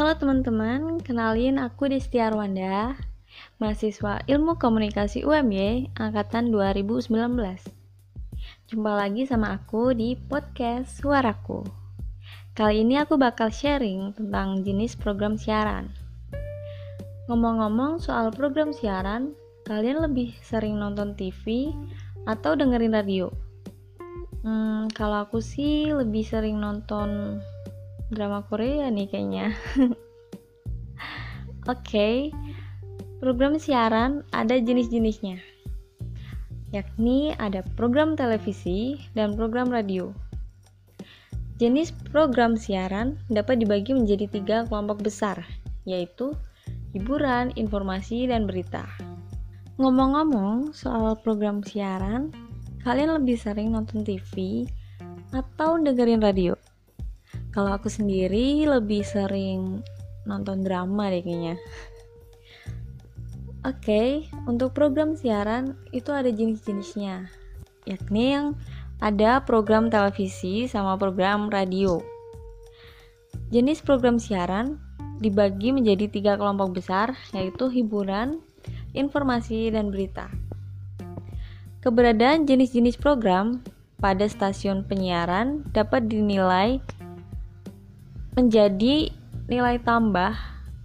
Halo teman-teman, kenalin aku Desti Arwanda, mahasiswa Ilmu Komunikasi UMY angkatan 2019. Jumpa lagi sama aku di podcast Suaraku. Kali ini aku bakal sharing tentang jenis program siaran. Ngomong-ngomong soal program siaran, kalian lebih sering nonton TV atau dengerin radio? Hmm, kalau aku sih lebih sering nonton drama Korea nih kayaknya. Oke, okay. program siaran ada jenis-jenisnya, yakni ada program televisi dan program radio. Jenis program siaran dapat dibagi menjadi tiga kelompok besar, yaitu hiburan, informasi, dan berita. Ngomong-ngomong soal program siaran, kalian lebih sering nonton TV atau dengerin radio? Kalau aku sendiri lebih sering nonton drama deh kayaknya. Oke, okay, untuk program siaran itu ada jenis-jenisnya, yakni yang ada program televisi sama program radio. Jenis program siaran dibagi menjadi tiga kelompok besar, yaitu hiburan, informasi, dan berita. Keberadaan jenis-jenis program pada stasiun penyiaran dapat dinilai menjadi nilai tambah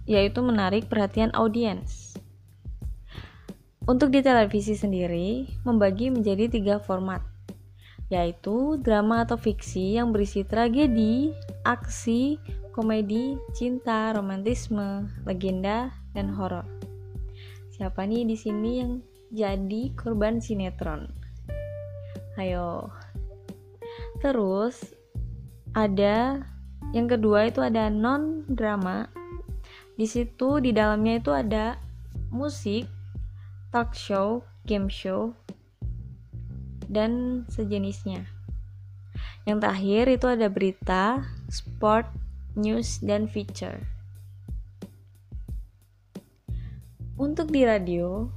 yaitu menarik perhatian audiens. Untuk di televisi sendiri membagi menjadi tiga format, yaitu drama atau fiksi yang berisi tragedi, aksi, komedi, cinta, romantisme, legenda, dan horor. Siapa nih di sini yang jadi korban sinetron? Ayo. Terus ada yang kedua itu ada non drama. Di situ di dalamnya itu ada musik, talk show, game show, dan sejenisnya. Yang terakhir itu ada berita, sport, news, dan feature. Untuk di radio,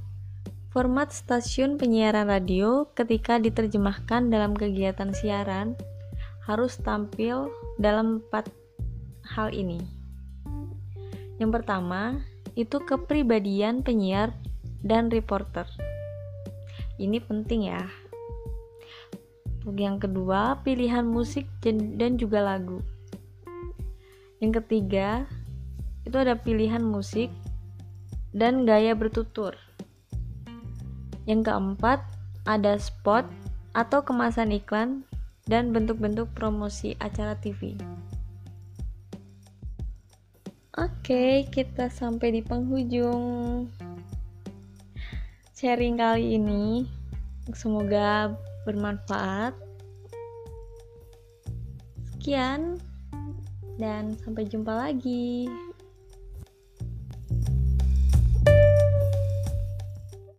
format stasiun penyiaran radio ketika diterjemahkan dalam kegiatan siaran harus tampil dalam empat hal ini. Yang pertama, itu kepribadian penyiar dan reporter. Ini penting ya. Yang kedua, pilihan musik dan juga lagu. Yang ketiga, itu ada pilihan musik dan gaya bertutur. Yang keempat, ada spot atau kemasan iklan dan bentuk-bentuk promosi acara TV. Oke, kita sampai di penghujung sharing kali ini. Semoga bermanfaat. Sekian, dan sampai jumpa lagi.